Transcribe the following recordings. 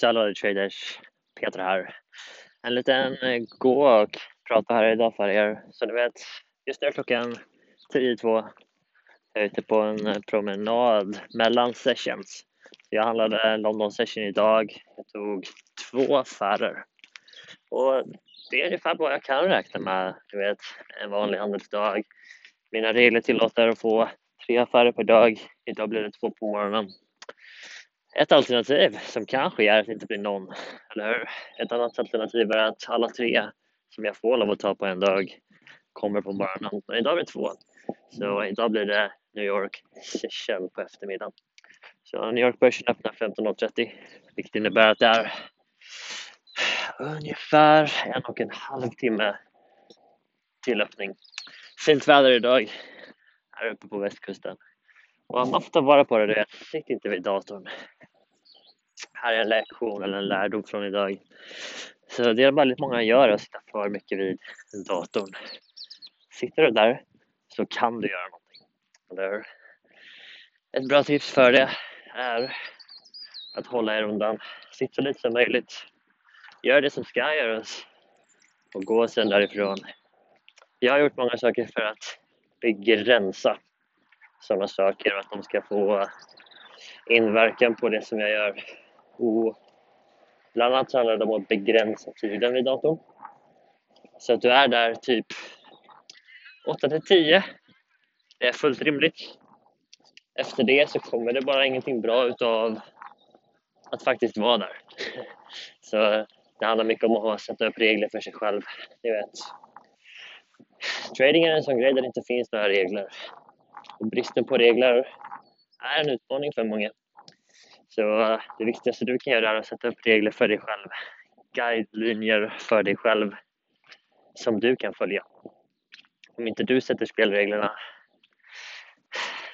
Salvador Traders, Peter här. En liten eh, gå och prata här idag för er. Så ni vet, just nu är klockan 10.02. Jag är ute på en eh, promenad mellan sessions. Jag handlade London session idag. Jag tog två affärer. Och det är ungefär vad jag kan räkna med, du vet, en vanlig handelsdag. Mina regler tillåter att få tre affärer per dag. Idag blir det två på morgonen. Ett alternativ som kanske är att det inte blir någon, eller hur? Ett annat alternativ är att alla tre som jag får lov att ta på en dag kommer på morgonen. Men idag blir det två. Så idag blir det New York session på eftermiddagen. Så New York-börsen öppnar 15.30 vilket innebär att det är ungefär en och en halv timme till öppning. Fint väder idag här uppe på västkusten. Och man får ta vara på det, det. Sitt inte vid datorn. Här är en lektion eller en lärdom från idag. Så det är väldigt många gör att sitta för mycket vid datorn. Sitter du där så kan du göra någonting. Eller Ett bra tips för det är att hålla er undan. Sitt så lite som möjligt. Gör det som ska göras och gå sen därifrån. Jag har gjort många saker för att begränsa sådana saker och att de ska få inverkan på det som jag gör. Och bland annat så handlar det om att begränsa tiden vid datorn. Så att du är där typ 8 till 10. Det är fullt rimligt. Efter det så kommer det bara ingenting bra utav att faktiskt vara där. Så det handlar mycket om att sätta upp regler för sig själv. Ni vet. Trading är en sån grej där det inte finns några regler. Och bristen på regler är en utmaning för många. Så eh, det viktigaste du kan göra är att sätta upp regler för dig själv. Guidelinjer för dig själv som du kan följa. Om inte du sätter spelreglerna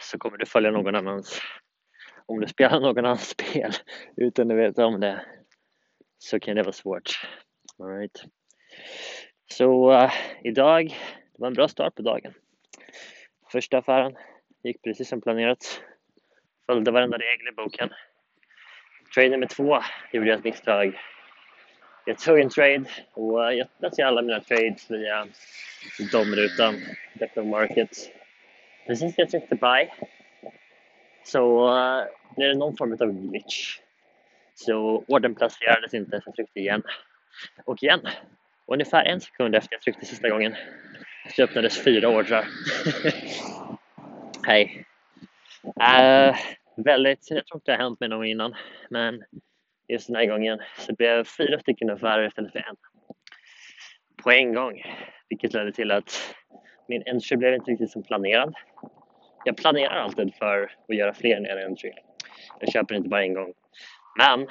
så kommer du följa någon annans. Om du spelar någon annans spel utan att veta om det så kan det vara svårt. All right. Så uh, idag, det var en bra start på dagen. Första affären gick precis som planerat. Följde varenda regel i boken. Trade nummer två gjorde jag ett misstag. Jag tog en trade och jag placerade alla mina trades via domrutan, Depth of Market. Precis när jag tryckte buy så eh, blev det någon form av glitch. Så orden placerades inte så jag tryckte igen. Och igen. Och ungefär en sekund efter jag tryckte sista gången så öppnades fyra ordrar. Hej. Uh, väldigt, jag tror inte det har hänt mig någon innan, men just den här gången så det blev fyra stycken affärer istället för en. På en gång, vilket ledde till att min entry blev inte riktigt som planerad. Jag planerar alltid för att göra fler än en entry. Jag köper inte bara en gång. Men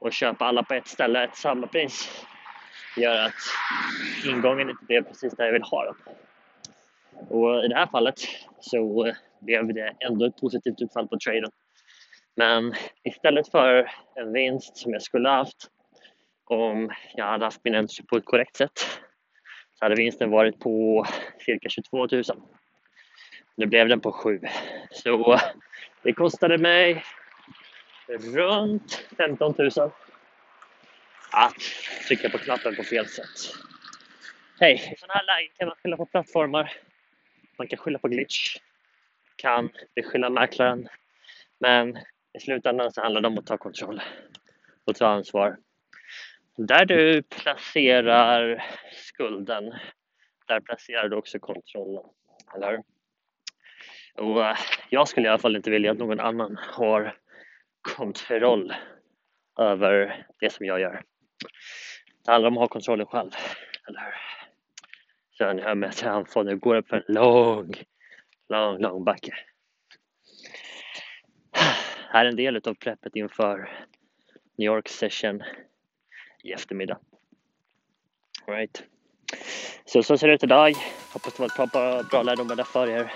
att köpa alla på ett ställe till samma pris gör att ingången inte blev precis där jag vill ha den. Och i det här fallet så eh, blev det ändå ett positivt utfall på traden. Men istället för en vinst som jag skulle haft om jag hade haft min entry på ett korrekt sätt så hade vinsten varit på cirka 22 000. Nu blev den på 7. Så eh, det kostade mig runt 15 000 att trycka på knappen på fel sätt. Hej, i sådana här lägen kan man skylla på plattformar. Man kan skylla på glitch. Kan beskylla mäklaren. Men i slutändan så handlar det om att ta kontroll och ta ansvar. Där du placerar skulden, där placerar du också kontrollen. Eller Och eh, jag skulle i alla fall inte vilja att någon annan har kontroll över det som jag gör. Det handlar om att ha kontrollen själv, eller hur? Så ni hör mig att jag nu går upp för en lång, lång, lång backe. Här är en del av preppet inför New York session i eftermiddag. All right. Så så ser det ut idag. Hoppas det var ett bra, bra lärdomar där för er.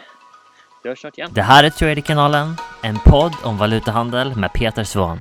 Vi hörs snart igen. Det här är Traderkanalen, en podd om valutahandel med Peter Svahn.